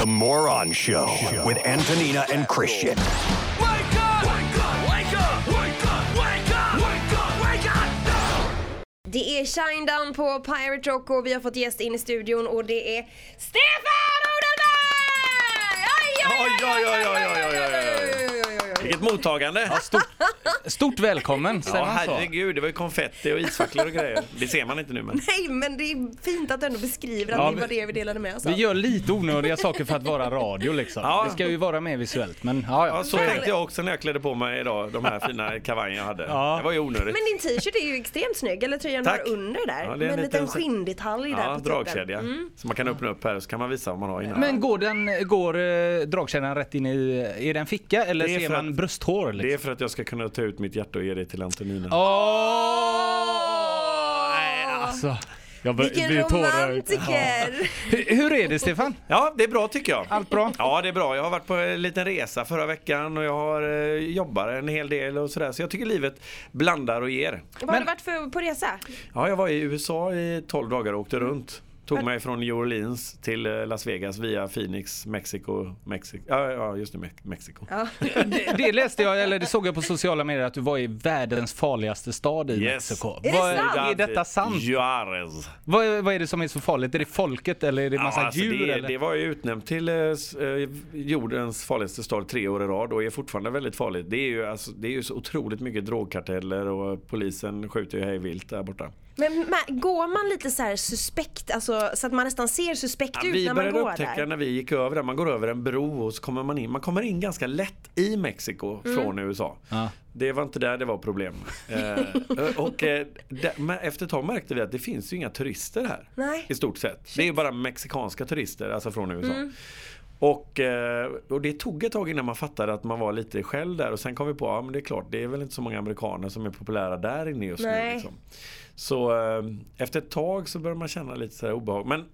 The Moron Show with Antonina and Christian. Wake up! Wake up! Wake up! Wake up! Wake up! Wake up! Wake up! Det är Shinedown på Pirate Rock och vi har fått gäst in i studion och det är Stefan Odenberg! Oj, Oj, oj, oj, oj, oj, oj, oj, Vilket mottagande! Stort, stort välkommen, säger Ja, man så? herregud, det var ju konfetti och isfacklor och grejer. Det ser man inte nu men. Nej, men det är fint att du ändå beskriver att Ja, det vi- var det vi delade med oss Vi gör lite onödiga saker för att vara radio liksom. Ja. Det ska ju vara mer visuellt, men ja, Ja, ja. så tänkte jag också när jag klädde på mig idag, de här fina kavajen jag hade. Ja. Det var ju onödigt. Men din t-shirt är ju extremt snygg, eller tröjan Tack. har under där. Ja, det är med en en liten liten- skinndetalj där Ja, på toppen. dragkedja. Så man kan öppna upp här så kan man visa vad man har innan. Men går, den, går eh, dragkedjan rätt in i, är det en ficka eller Det är ser för man att- brösthår Det är liksom? för att jag ska kunna ta ut mitt hjärta och ge det till Antonina. Åh! Nej, alltså. Jag bör- Vilken romantiker! Hur, hur är det Stefan? Ja, det är bra tycker jag. Allt bra? Ja, det är bra. Jag har varit på en liten resa förra veckan och jag har eh, jobbar en hel del och sådär. Så jag tycker livet blandar och ger. Vad har du varit för, på resa? Ja, jag var i USA i 12 dagar och åkte runt. Tog mig från New Orleans till eh, Las Vegas via Phoenix, Mexiko, Mexiko. Ja, ja just Me- Mexiko. Ja. Det, det läste jag, eller det såg jag på sociala medier att du var i världens farligaste stad i Yes. Mexiko. Är det Vad- sant? Är detta sant? Juarez. Vad, är- vad är det som är så farligt? Är det folket eller är det massa Ja, alltså djur? det, eller? det var ju utnämnt till eh, eh, jordens farligaste stad tre år i rad och är fortfarande väldigt farligt. Det är ju, alltså, det är ju så otroligt mycket drogkarteller och polisen skjuter ju hej vilt där borta. Men, går man lite så här suspekt, alltså så att man nästan ser suspekt Ja, ut vi när man började går upptäcka där? när vi gick över där, man går över en bro och så kommer man in. Man kommer in ganska lätt i Mexiko Mm. från USA. Ja. Det var inte där det var problem. eh, och eh, där, men efter ett tag märkte vi att det finns ju inga turister här. Nej. I stort sett. Det är ju bara mexikanska turister, alltså från USA. Mm. Och, eh, och det tog ett tag innan man fattade att man var lite själv där och sen kom vi på att ja, men det är klart, det är väl inte så många amerikaner som är populära där inne just Nej. nu. Liksom. Så eh, efter ett tag så börjar man känna lite så obehag. Men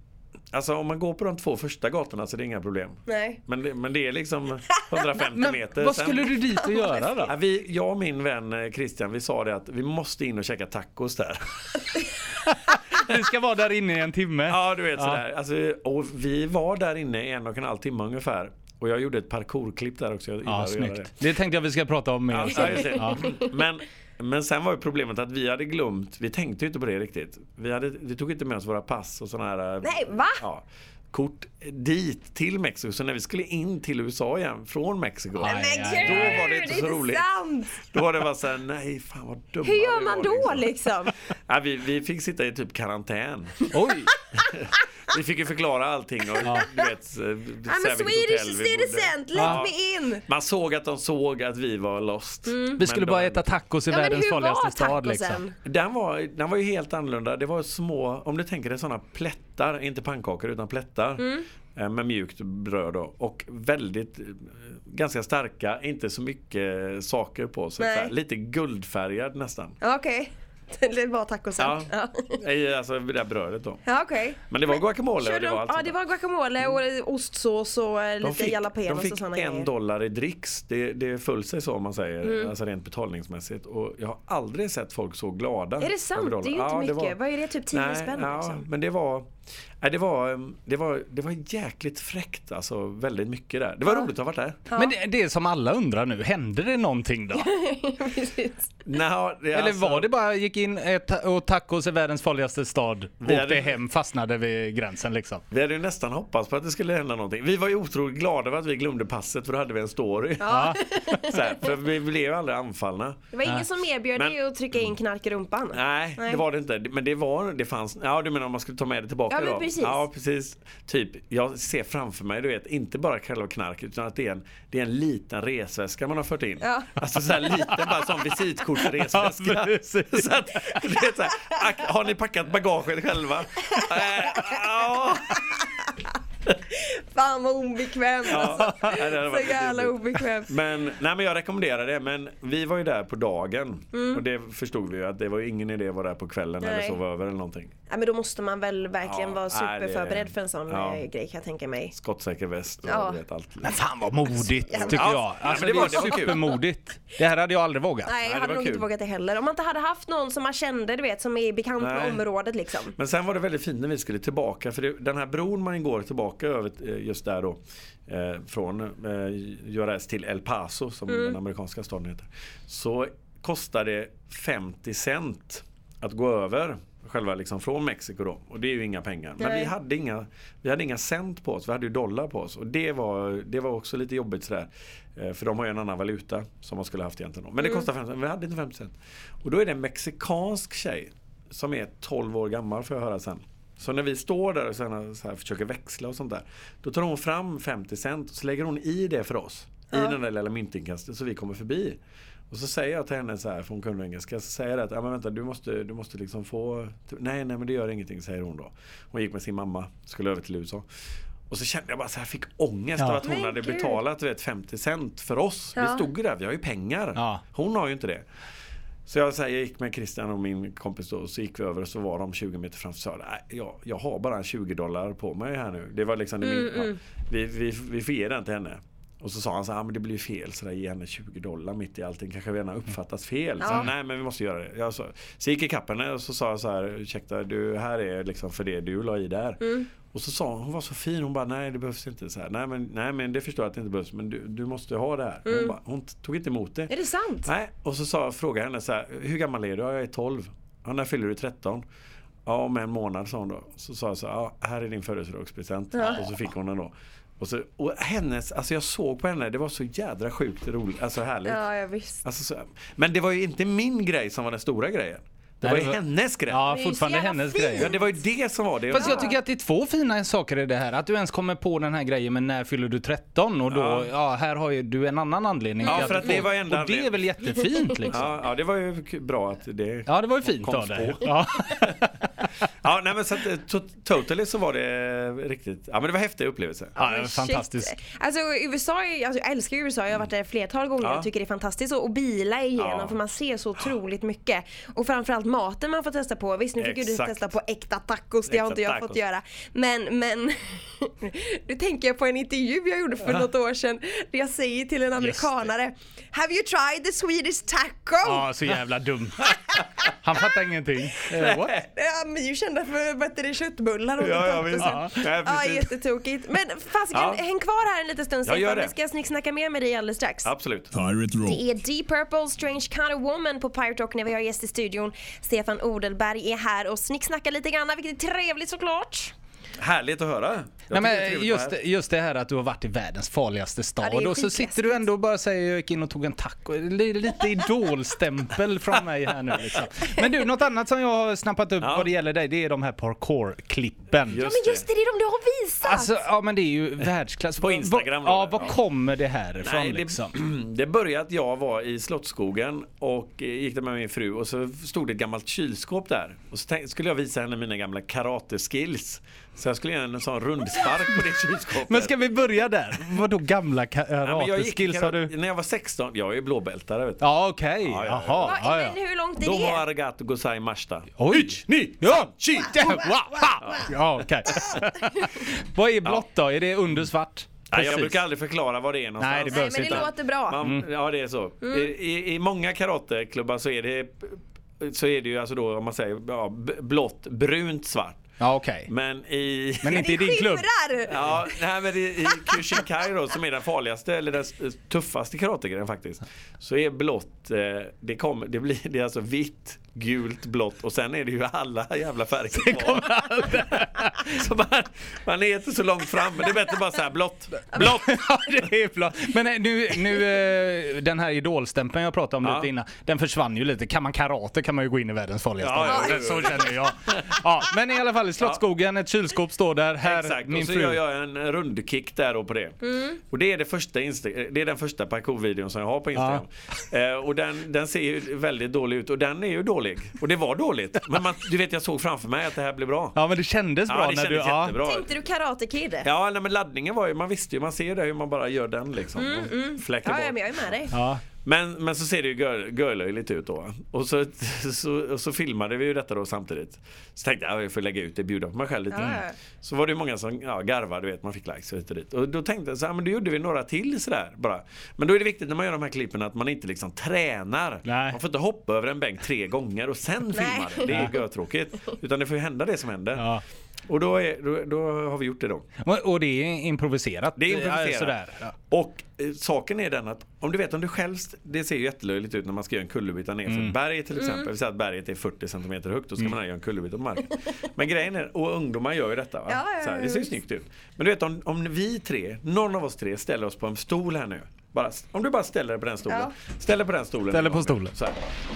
alltså om man går på de två första gatorna så är det inga problem. Nej. Men det, men det är liksom 150 Men meter. vad skulle du dit och göra då? Ja, vi, jag och min vän eh, Christian, vi sa det att vi måste in och käka tacos där. Du ska vara där inne i en timme. Ja, du vet Ja. sådär. Alltså, och vi var där inne i en och en halv timme ungefär. Och jag gjorde ett parkourklipp där också. Jag Ja, snyggt. Det tänkte jag vi ska prata om mer det. Ja. Men, men sen var ju problemet att vi hade glömt, vi tänkte ju inte på det riktigt. Vi, hade, vi tog inte med oss våra pass och sådana här Nej, va? Ja, kort dit till Mexiko. Så när vi skulle in till USA igen från Mexiko. Aj, aj. Då var det inte så roligt. sant! Då var det bara såhär, nej fan vad dumma Hur gör vi man då liksom. Ja, vi, vi fick sitta i typ karantän. Oj! Vi fick ju förklara allting och du vet, I'm a Swedish citizen, let Ja. me in! Man såg att de såg att vi var lost. Vi skulle bara de- äta tacos i Ja, men världens hur farligaste var stad liksom. Den var, den var ju helt annorlunda. Det var små, om du tänker dig sådana plättar, inte pannkakor utan plättar. Mm. eh, Med mjukt bröd då. Och väldigt, eh, ganska starka, inte så mycket saker på. Här, lite guldfärgad nästan. Ja, Okej. Det var tacosen. Ja, Ja, i alltså det där brödet då. ja okej. Men det var guacamole och det var de- allt Ja, det var guacamole och ostsås och eh, De lite fick, jalapenos de och fick sådana en dollar i dricks. Det, det föll sig så om man säger, Mm. alltså rent betalningsmässigt. Och jag har aldrig sett folk så glada. Är det sant? Det är ju inte Ja, mycket. var- Vad är det? Typ 10 Nej, spänn ja, liksom? men det var, nej, det var, um, det var, det var jäkligt fräckt alltså, väldigt mycket där. Det var roligt att ha varit där. Men det, det är som alla undrar nu, hände det någonting då? Är Eller alltså- var det bara gick in och tacos i världens farligaste stad, Vi åkte hade- hem, fastnade vid gränsen liksom? Vi hade ju nästan hoppats på att det skulle hända någonting. Vi var ju otroligt glada över att vi glömde passet för då hade vi en story. Ja. Så här, för vi blev ju aldrig anfallna. Det var ingen som erbjöd Men- dig att trycka in knark i rumpan? Nej, Nej. det var det inte. Men det var, det fanns, ja du menar om man skulle ta med det tillbaka Ja, men precis. Ja, precis. Typ, jag ser framför mig, du vet, inte bara själva knark utan att det är en, det är en liten resväska man har fört in. Ja. Alltså så här liten, bara som visitkortsresväska. Ja, precis. så att, du vet, så här, har ni packat bagaget själva? Äh, ja. Fan vad obekvämt alltså. Ja, hade Så jävla obekvämt. Men, nej men jag rekommenderar det, men vi var ju där på dagen. Mm. Och det förstod vi ju att det var ingen idé att vara där på kvällen eller Nej. sova över eller någonting. Ja, men då måste man väl verkligen Ja, vara nej, det- superförberedd för en sån ja. eh, grej kan jag tänka mig. Skottsäker väst och Ja. vet allt. Men fan vad modigt tycker Ja, jag. ja, Alltså, men det det, var- det var supermodigt. Det här hade jag aldrig vågat. Nej, jag det hade nog kul. inte vågat det heller. Om man inte hade haft någon som man kände, du vet, som är bekant med området liksom. Men sen var det väldigt fint när vi skulle tillbaka för det, den här bron man går tillbaka över eh, just där då. Eh, från eh, Juarez till El Paso som den amerikanska staden heter. Så kostar det 50 cent att gå över själva liksom från Mexiko då. Och det är ju inga pengar. Men Nej. vi hade inga, vi hade inga cent på oss, vi hade ju dollar på oss. Och det var, det var också lite jobbigt sådär. Eh, För de har ju en annan valuta som man skulle haft egentligen. Då. Men det kostar 50 cent, vi hade inte 50 cent. Och då är det en mexikansk tjej som är 12 år gammal får jag höra sen. Så när vi står där och sen så här försöker växla och sånt där. Då tar hon fram 50 cent och så lägger hon i det för oss. I den där lilla myntinkastet så vi kommer förbi. Och så säger jag till henne så här, för hon kunde engelska, så säger jag att ja, men vänta, du måste, du måste liksom få... Nej, nej men det gör ingenting, säger hon då. Hon gick med sin mamma, skulle över till USA. Och så kände jag bara så här, fick ångest Ja. av att hon Men hade gud. betalat vet, 50 cent för oss. Vi Ja. stod ju där, vi har ju pengar. Ja. Hon har ju inte det. Så jag, så här, jag gick med Christian och min kompis då, och så gick vi över och så var de 20 meter framför så sa jag, "Nej, jag, jag har bara 20 dollar på mig här nu. Det var liksom det min, ja, vi, vi, vi får ge den till henne. Och så sa han så här, ah, men det blir fel så där, ge henne 20 dollar mitt i allting. Kanske redan uppfattas fel. Så, Ja. Nej men vi måste göra det. Jag så, så gick jag ikapp henne och så sa jag så här, ursäkta du här är liksom för det du la i där. Och så sa hon, hon var så fin, hon bara nej det behövs inte. Så här, nej, men, nej men det förstår jag att det inte behövs men du, du måste ha det här. Hon, bara, hon tog inte emot det. Är det sant? Nej, och så sa, frågade jag henne så här, hur gammal är du? Ja, jag är 12. Ja, när fyller du 13? Ja, om en månad sa hon då. Så sa jag så här, ja, här är din födelsedagspresent. Och så fick hon den då. Och, så, och hennes, alltså jag såg på henne, det var så jädra sjukt roligt, alltså härligt. Ja, jag visst. Alltså, så, men det var ju inte min grej som var den stora grejen. Det var ju hennes grej. Ja, Det är ju fortfarande så jävla hennes fint. grej. Ja, det var ju det som var det. Fast jag tycker att det är två fina saker i det här. Att du ens kommer på den här grejen med när fyller du 13 och då, ja, Ja. här har ju du en annan anledning. Ja, till för du att det får- var enda Och det är väl jättefint liksom. Ja, ja, det var ju k- bra att det Ja, det var ju fint Kom av dig. Ja. Ja, nej men så att, eh, to- totally så var det riktigt, ja men det var häftiga upplevelser. Ja, det var Men fantastiskt. Alltså USA, är, alltså, jag älskar USA, jag har varit där flertal gånger Ja. och tycker det är fantastiskt att bila igenom Ja. för man ser så otroligt mycket. Och framförallt maten man får testa på. Visst nu fick ju du Exakt. testa på äkta tacos, det har inte jag tacos. fått göra. Men, men nu tänker jag på en intervju jag gjorde för något år sedan där jag säger till en amerikanare Have you tried the Swedish taco? ja, så jävla dum. Han fattar ingenting. Eh, what? Ju kända för det, köttbullar och Ja, ja, visst. Ja. Ja, Ja, jättetokigt. Men fasiken, Ja. häng kvar här en liten stund Stefan. det. Vi ska snicksnacka mer med dig alldeles strax. Absolut. Pirate Rock. Det är Deep Purple, Strange Kind of Woman på Pirate Rock när vi har gäst i studion. Stefan Odelberg är här och snicksnackar lite grann, vilket är trevligt såklart. Härligt att höra. Jag Nej, det men just, här. just det här att du har varit i världens farligaste Ja, stad det är och så sitter du ändå och bara säger jag gick in och tog en taco. Det är lite idolstämpel från mig här nu liksom. Men du, något annat som jag har snappat upp Ja. vad det gäller dig, det är de här parkour-klippen. Ja men just det, det är de du har visat! Alltså, ja men det är ju världsklass. På Instagram Vad- Ja, var ja. kommer det här ifrån Nej, liksom? det, det började att jag var i Slottsskogen och eh, gick där med min fru och så stod det ett gammalt kylskåp där. Och så tänkte, skulle jag visa henne mina gamla karate-skills. Så jag skulle ge henne en sån rundspark på det kylskåpet. Men ska vi börja där? Vadå gamla karate-skills har du? När jag var 16, jag är blåbältare vet du. Ja okej, ja. jaha. Ja, ja. Men hur långt är Domo det? arigato gozai mashita. Oj! Ni! Ja! Chi! Ja okej. Vad är blått då? Är det under svart? Nej, jag brukar aldrig förklara vad det är någonstans. Nej, det Nej behövs men det inte. låter bra. Man, Ja det är så. I, i, I många karateklubbar så är det så är det ju alltså då om man säger ja, blått, brunt, svart. Ja okej. Men i... Men inte i din klubb? Skimrar! Ja, nej, men i, i Kushinkai då som är den farligaste eller den s- tuffaste karategrenen faktiskt. Så är blått, eh, det, kommer, det blir det är alltså vitt, gult, blått och sen är det ju alla jävla färger kvar. Så man, man är inte så långt fram men det är bättre bara så här blått, blått. Ja, det är bra. Men eh, nu, nu eh, den här idolstämpeln jag pratade om Ja. lite innan, den försvann ju lite. Kan man karate kan man ju gå in i världens farligaste. Ja, ja, stad. Så känner jag. Ja, men i alla fall, i Slottsskogen, ett kylskop står där. Här, Exakt, min och så fru. gör jag en rundkick där då på det. Och det är, det, första Insta- det är den första parkourvideon som jag har på Instagram. Eh, och den, den ser ju väldigt dålig ut och den är ju dålig. Och det var dåligt. Men man, du vet jag såg framför mig att det här blir bra. Ja, men det kändes bra Ja, det när kändes du... Ja. jättebra. Tänkte du Karate Kid? Ja, nej, men laddningen var ju, man visste ju, man ser det hur man bara gör den liksom. och fläker Ja, bort. ja, men jag är med dig. Ja. Men, men så ser det ju gör- görlöjligt ut då. Och så, så, och så filmade vi ju detta då samtidigt. Så tänkte jag, jag får lägga ut det, bjuda på mig själv lite. Ja. Så var det ju många som ja, garvade, du vet, man fick likes och hit och dit. Och då tänkte jag så här, men då gjorde vi några till sådär bara. Men då är det viktigt när man gör de här klippen att man inte liksom tränar. Nej. Man får inte hoppa över en bänk tre gånger och sen filma det. Det är ju görtråkigt. Utan det får ju hända det som händer. Ja. Och då, är, då, då har vi gjort det då. Och- det är improviserat? Det är improviserat. Ja, Sådär. Ja. Och eh, saken är den att om du vet om du själv, det ser ju jättelöjligt ut när man ska göra en kullerbytta ner Mm. för ett berg till exempel. Vi säger att berget är 40 cm högt, då ska man göra en kullerbytta på marken. Men grejen är, och ungdomar gör ju detta. Va? Ja, ja, Så här, det ser ju snyggt ut. Men du vet om, om vi tre, någon av oss tre ställer oss på en stol här nu. Bara, om du bara ställer dig på den stolen. Ja. Ställ dig på den stolen. Ställer på stolen. Så här.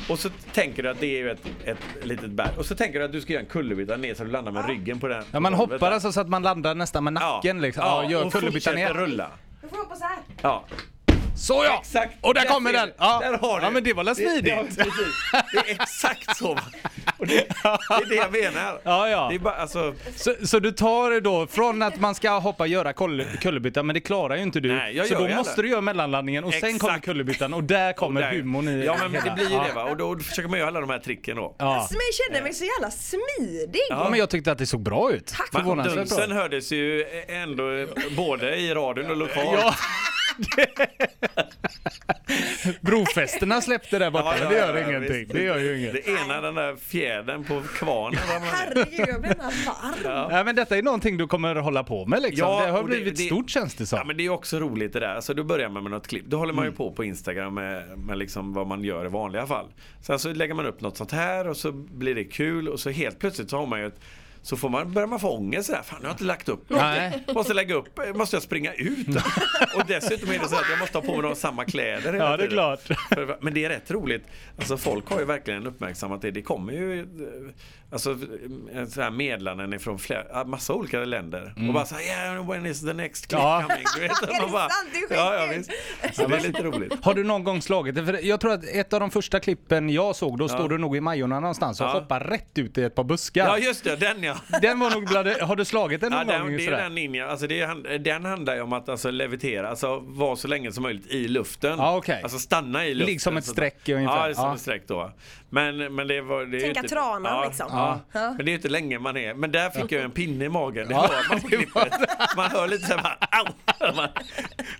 Och så tänker du att det är ett, ett litet berg. Och så tänker du att du ska göra en kullerbytta ner så du landar med ryggen på den. Ja, man hoppar alltså så att man landar nästan med nacken liksom. Ja, gör och kullerbyttan fortsätter ner. rulla. Du får hoppa så här. Ja, Så ja! Exakt. Och där Där kommer den! Ja. Där har du. ja men det var väl Det- ja, smidigt? precis. Det är exakt så. Och det, det är det jag menar. Ja, ja. Det är bara, alltså, Så, så du tar det då från att man ska hoppa och göra kull- kullerbytta, men det klarar ju inte du. Nej, jag så gör då ju måste aldrig. du göra mellanlandningen och sen Exakt. kommer kullerbyttan och där kommer där- humorn i Ja men det blir ju ja. det va. Och då försöker man göra alla de här tricken då. Ja. Alltså, men jag kände mig så jävla smidig. ja, men jag tyckte att det såg bra ut. Tack. Förvånansvärt dunsen bra. hördes ju ändå både i radion och lokalt. Ja. Brofästena släppte där borta, Ja, ja, men det gör ja, ingenting. visst. Det gör ju inget. Det ena, den där fjädern på kvarnen. Herregud, jag blir nästan varm. Ja, men detta är någonting du kommer hålla på med liksom. Ja, det har blivit det- stort känns det som. Ja men det är också roligt det där. Alltså då börjar man med något klipp. Då håller man Mm. ju på på Instagram med, med liksom vad man gör i vanliga fall. Sen så lägger man upp något sånt här och så blir det kul och så helt plötsligt så har man ju ett så får man, börjar man få ångest sådär, fan jag har inte lagt upp. Nej. Måste lägga upp, måste jag springa ut? och dessutom är det så att jag måste ha på mig de samma kläder hela Ja, det är tiden. klart. För- Men det är rätt roligt. Alltså folk har ju verkligen uppmärksammat det. Det kommer ju eh, alltså, eh, så här ifrån flera, massa olika länder. Och bara så här, yeah, when is the next clip Mm. Ja. coming? Du vet, Är det bara, sant? Det är ja, ja, visst. Så det är lite roligt. Har du någon gång slagit det? För jag tror att ett av de första klippen jag såg, då står du nog i Majorna någonstans och Ja. hoppar rätt ut i ett par buskar. Ja just det, den ja. Den var nog bland Har du slagit den Ja, någon den, gång? det är den ninja, alltså det är, den handlar ju om att alltså, levitera, alltså vara så länge som möjligt i luften. Ja, okej. Alltså stanna i luften. Liksom ett streck ungefär. Ja, det är som Ja. ett streck då. Men, men det var... Det Tänka inte, tranan, ja, liksom. Ja. Ja. Men det är ju inte länge man är. Men där fick jag en pinne i magen. Det hör man på klippet. Man hör lite såhär bara, au!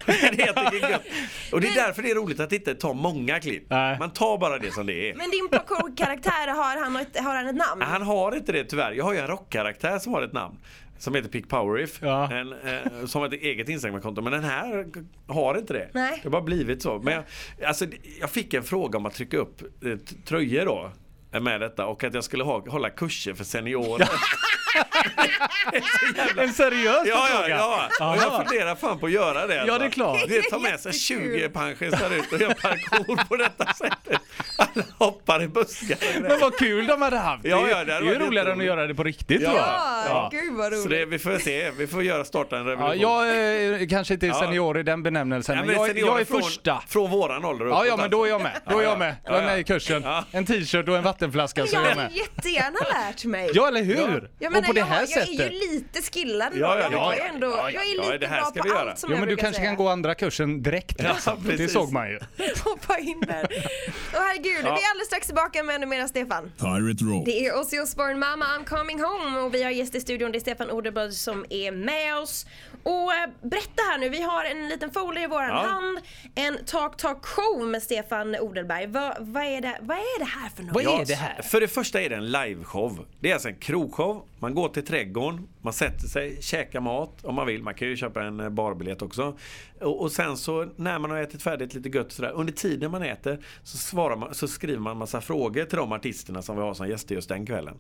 Det är. Och det är därför det är roligt att inte ta många klipp. Man tar bara det som det är. Men din parkour-karaktär, har han, ett, har han ett namn? Han har inte det tyvärr. Jag har ju en rockkaraktär som har ett namn. Som heter Pick Poweriff. Ja. En, eh, som har ett eget Instagramkonto. Men den här har inte det. Nej. Det har bara blivit så. Men jag, alltså, jag fick en fråga om att trycka upp eh, tröjor då. Med detta och att jag skulle ha, hålla kurser för seniorer. En seriös Ja, ja, fråga? ja. Och Aha. jag funderar fan på att göra det. Ja, det är klart. Det tar med sig Jättekul. 20 pensionärer ut och gör parkour på detta sättet. Alla hoppar i buskar och. Men vad kul de hade haft. Ja, det, ja, är- det är ju roligare än att göra det på riktigt Ja. tror jag. Ja, gud vad roligt. Så det, vi får se, vi får göra starta en revolution. Ja, jag är kanske inte Ja. senior i den benämnelsen, Nej, men jag, jag är från, första. Från våran ålder och Ja, ja, men då är jag med. Då är jag med. Är jag Ja, ja. med i kursen. Ja. En t-shirt och en vattenflaska så är jag jag hade med. jättegärna lärt mig. Ja, eller hur? Jag och menar, på det jag, här jag sättet. är ju lite skillad Ja, ja, jag, ja, har ju ja. ändå, Ja, ja. jag är Ja, lite det här bra ska på vi göra. allt som Jo, jag men du kanske säga. kan gå andra kursen direkt Ja, liksom. Det såg man ju. Hoppa in där. Åh herregud, vi är alldeles strax tillbaka med ännu mera Stefan. Pirate Rock. Det är Ozzy Osbourne, Mama I'm coming home och vi har gäst i studion, det är Stefan Oderblad som är med oss. Och eh, berätta här nu, vi har en liten folder i våran Ja. hand, en Talk Talk show med Stefan Odelberg. Vad, vad, är, det, vad är det här för något? Vad är det här? För det första är det en liveshow. Det är alltså en krogshow. Man går till trädgården, man sätter sig, käkar mat om man vill. Man kan ju köpa en eh, barbiljett också. Och, och sen så när man har ätit färdigt lite gött sådär. Under tiden man äter så, svarar man, så skriver man massa frågor till de artisterna som vi har som gäster just den kvällen.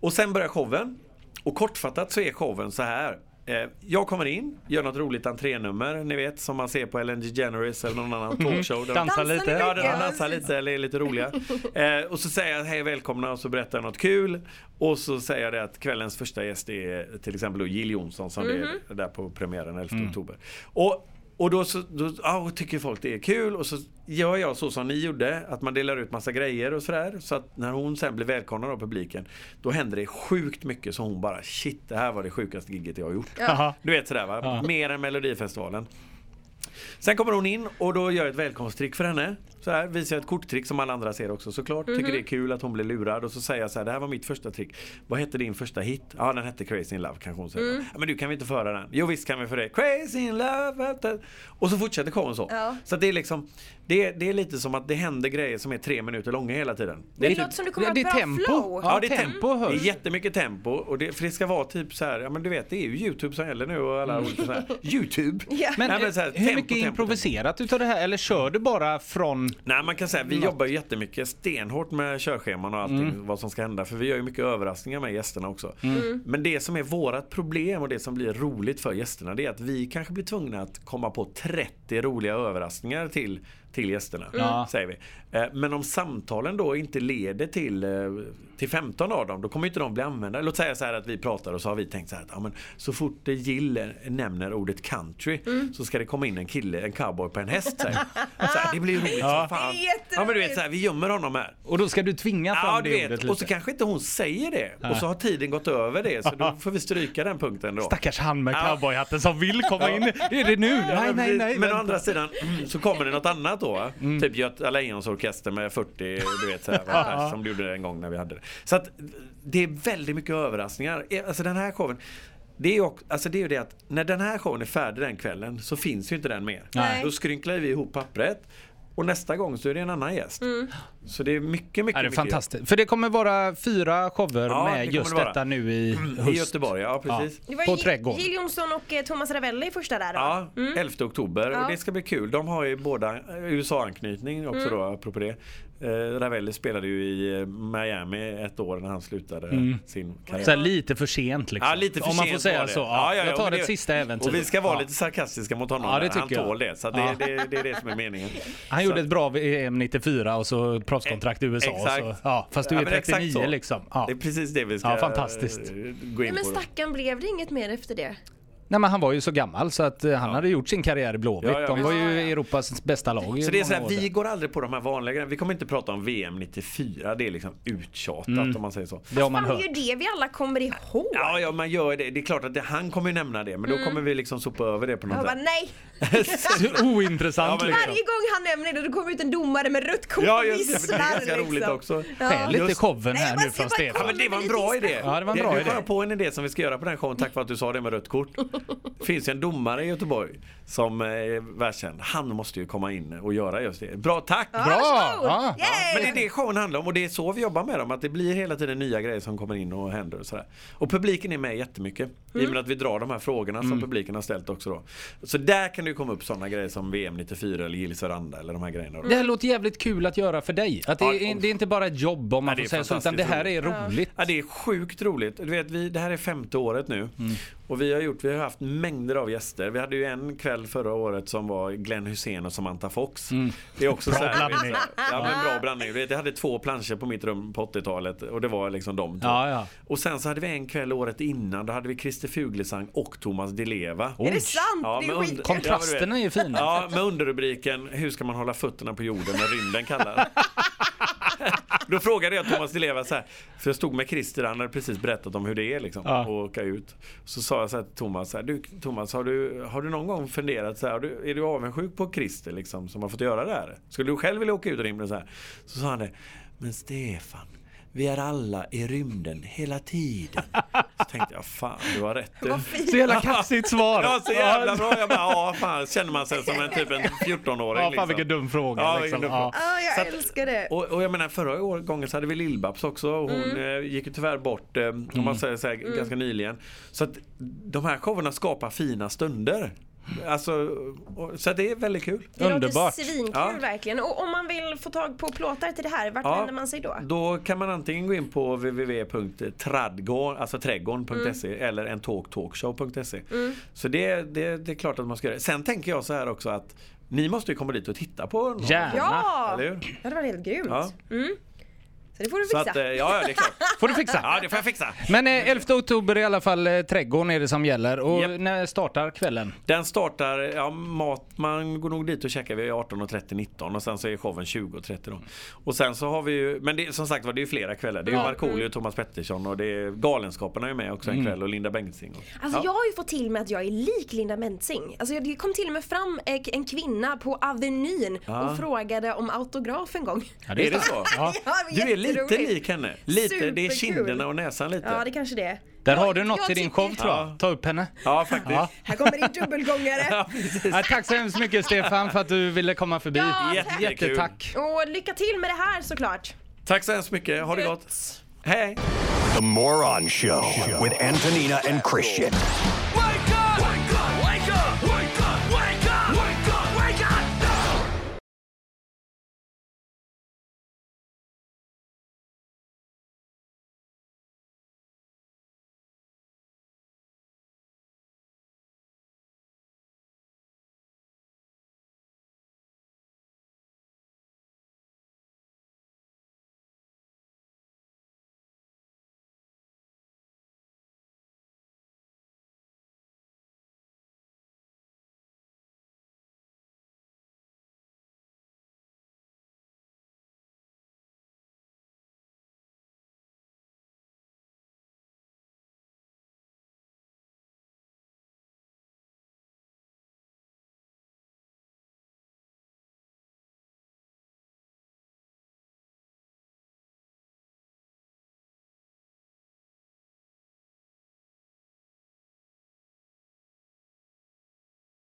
Och sen börjar showen. Och kortfattat så är showen så här. Eh, Jag kommer in, gör något roligt entrénummer, ni vet som man ser på Ellen DeGeneres eller någon annan talkshow. där Dansar lite. Ja, de dansar lite eller är lite roliga. Eh, och så säger jag hej välkomna och så berättar jag något kul. Och så säger jag det att kvällens första gäst är till exempel då Jill Johnson som det är där på premiären 11 oktober. Och och då, så, då ja, tycker folk det är kul och så gör jag så som ni gjorde, att man delar ut massa grejer och sådär. Så att när hon sen blir välkomnad av publiken, då händer det sjukt mycket så hon bara shit, det här var det sjukaste gigget jag har gjort. Jaha. Du vet sådär va? Ja. Mer än Melodifestivalen. Sen kommer hon in och då gör jag ett välkomsttrick för henne. Så här visar jag ett korttrick som alla andra ser också såklart. Mhm. Tycker det är kul att hon blir lurad och så säger jag så här, det här var mitt första trick. Vad hette din första hit? Ja den hette Crazy in Love kanske hon säger. Mm. Men du kan vi inte föra den? Jo visst kan vi för det. Crazy in Love. Och så fortsätter showen så. Ja. Så att det är liksom, det är, det är lite som att det händer grejer som är tre minuter långa hela tiden. Det är typ- låter som du kommer ha det är bra tempo. flow. Ja, det är tempo. tempo hörs. Det är jättemycket tempo. Och det, för det ska vara typ så här, ja men du vet det är ju Youtube som gäller nu och alla olika så här. Youtube. Ja. Men, Nej, men så här, hur tempo, mycket tempo, improviserat utav det här? Eller kör du bara från... Nej man kan säga vi jobbar ju jättemycket stenhårt med körscheman och allting Mm. vad som ska hända för vi gör ju mycket överraskningar med gästerna också. Mm. Men det som är vårat problem och det som blir roligt för gästerna det är att vi kanske blir tvungna att komma på 30 roliga överraskningar till, till gästerna. Ja. Säger vi. Eh, Men om samtalen då inte leder till, eh, till 15 av dem då kommer inte de bli använda. Låt säga så här att vi pratar och så har vi tänkt så här att ja, men så fort det Jill nämner ordet country Mm. så ska det komma in en kille, en cowboy på en häst. Så här. Så här, det blir roligt Ja. som fan. Det. Ja men du vet så här, vi gömmer honom här. Och då ska du tvinga fram Ja det du ordet vet, lite. och så kanske inte hon säger det. Och så har tiden gått över det så då får vi stryka den punkten då. Stackars han med cowboyhatten som vill komma in. Är det nu? Nej, men nej, nej. Men å vänta. andra sidan så kommer det något annat då. Mm. Typ Göta Lejons orkester med 40, du vet så här, som gjorde det en gång när vi hade det. Så att det är väldigt mycket överraskningar. Eh, Alltså den här showen det är, också, alltså det är ju det att när den här showen är färdig den kvällen så finns ju inte den mer. Nej. Då skrynklar vi ihop pappret och nästa gång så är det en annan gäst. Så det är mycket, mycket, Ja, det är mycket fantastiskt. För det kommer vara fyra shower Ja, det med kommer just det vara. detta nu i höst. I Göteborg, ja precis. Det var På ju Trädgården. Jill Johnson och eh, Thomas Ravelli första där då. Ja, 11 oktober Ja. och det ska bli kul. De har ju båda eh, USA-anknytning också då apropå det. Eh, Ravelli spelade ju i eh, Miami ett år när han slutade sin karriär. Så här lite för sent liksom. Ja, lite för Om man får säga det. så. Ja, jag tar men ett sista äventyr. Och vi ska vara Ja. lite sarkastiska mot honom. Ja, det han tål det. Så det, Ja. det, det är det som är meningen. Han Så gjorde ett bra VM 94 och så proffskontrakt i USA. Exakt. Så, ja, fast du Ja, är men exakt 39 så. liksom. Ja. Det är precis det vi ska Ja, fantastiskt. eh, gå in men på. då. stackarn blev det inget mer efter det? Nej men han var ju så gammal så att eh, han hade gjort sin karriär i Blåvitt. Ja, ja, De var ju Europas bästa lag Så det är så här, vi går aldrig på de här vanliga grejerna. Vi kommer inte prata om VM 94. Det är liksom uttjatat Mm. om man säger så. Det man är ju det vi alla kommer ihåg. Ja, ja, man gör det. Det är klart att det, han kommer ju nämna det, men då kommer vi liksom sopa över det på något Jag bara, sätt. nej! Så Ointressant Ja, liksom. Varje gång han nämner det då kommer ut en domare med rött kort Ja, och just det. för visslar. Det är ganska roligt liksom. också. Skäl lite showen Nej, här nu från Stefan. Ja, men det var en bra idé. Ja, det var en bra nu idé. kom jag på en idé som vi ska göra på den showen tack vare att du sa det med rött kort. Det finns en domare i Göteborg som är världskänd. Han måste ju komma in och göra just det. Bra, tack! Ja, Bra! Ja. Men det är det showen handlar om och det är så vi jobbar med dem. Att det blir hela tiden nya grejer som kommer in och händer och sådär. Och publiken är med jättemycket. I och med att vi drar de här frågorna som publiken har ställt också då. Så där kan det ju komma upp sådana grejer som VM 94 eller Gills veranda eller de här grejerna. Då. Det här låter jävligt kul att göra för dig. Att det, Ja, är, det är inte bara ett jobb om man Nej, får det är säga så, utan det här är roligt. Ja, det är sjukt roligt. Du vet, vi, det här är femte året nu. Mm. Och vi har, gjort, vi har haft mängder av gäster. Vi hade ju en kväll förra året som var Glenn Hussein och Samantha Fox. Det är också Mm. Bra så här, blandning. Ja, men bra blandning. Vet, Jag hade två planscher på mitt rum på 80-talet och det var liksom de två. Ja, ja. Och sen så hade vi en kväll året innan, då hade vi Christer Fuglesang och Thomas Di Leva. Är det sant? Ja, det men är under-. Kontrasterna är ju fina. Ja, med underrubriken Hur ska man hålla fötterna på jorden när rymden kallar? Då frågade jag Thomas Di Leva så här, för jag stod med Christer, han hade precis berättat om hur det är liksom, Ja. att åka ut. Så sa jag så här till Thomas, så här, du Thomas, har du, har du någon gång funderat så här, har du, är du avundsjuk på Christer liksom, som har fått göra det här? Skulle du själv vilja åka ut i rymden så här? Så sa han det, men Stefan, vi är alla i rymden hela tiden. Så tänkte jag, fan du har rätt du. Så jävla kaxigt svar. Ja, så jävla bra. Jag bara, ja, fan, känner man sig som en typ en 14-åring. Ja, fan vilken dum fråga. Ja, liksom. dum fråga. Ja, jag Så att- älskar det. Och, och jag menar förra år- gången så hade vi Lill-Babs också och hon Mm. eh, gick ju tyvärr bort eh, om man säger så här, ganska nyligen. Så att de här showerna skapar fina stunder. Alltså, och, så att det är väldigt kul. Det låter Underbart. svinkul Ja. verkligen. Och om man vill få tag på plåtar till det här, vart Ja. vänder man sig då? Då kan man antingen gå in på www.tradgård, alltså trädgården.se Mm. eller en talktalkshow.se. Så det, det, det är klart att man ska göra det. Sen tänker jag så här också att ni måste ju komma dit och titta på någon. Gärna. Ja! Eller hur? Ja, det var helt grymt. Ja. Mm. Det får du Så fixa. att, eh, ja, ja, det är klart. Får du fixa. Ja, det får jag fixa. Men eh, 11 oktober i alla fall, eh, trädgården är det som gäller. Och Japp. när startar kvällen? Den startar, ja mat, man går nog dit och käkar vid 18.30, 19 och sen så är showen 20.30 då. Och sen så har vi ju, men det, som sagt var det är ju flera kvällar. Det är ju Markoolio och Thomas Pettersson och det är Galenskaparna är med också en kväll och Linda Bengtzing. Och, Alltså ja. jag har ju fått till mig att jag är lik Linda Mentzing. Alltså det kom till och med fram eh, en kvinna på Avenyn och frågade om autograf en gång. Ja, Är det så? Ja. Ja, det Du är lite jätteroligt. lik henne. Lite, det Superkul. kinderna och näsan lite. Ja, det kanske det är. Där har du något i din show tror jag. Ja. Ta upp henne. Ja, faktiskt. Ja. Här kommer din dubbelgångare. Ja. Ja, tack så hemskt mycket Stefan för att du ville komma förbi. Ja, tack. Jättetack. Och lycka till med det här såklart. Tack så hemskt mycket. Ha det gott. Hej! The Moron Show with Antonina and Christian.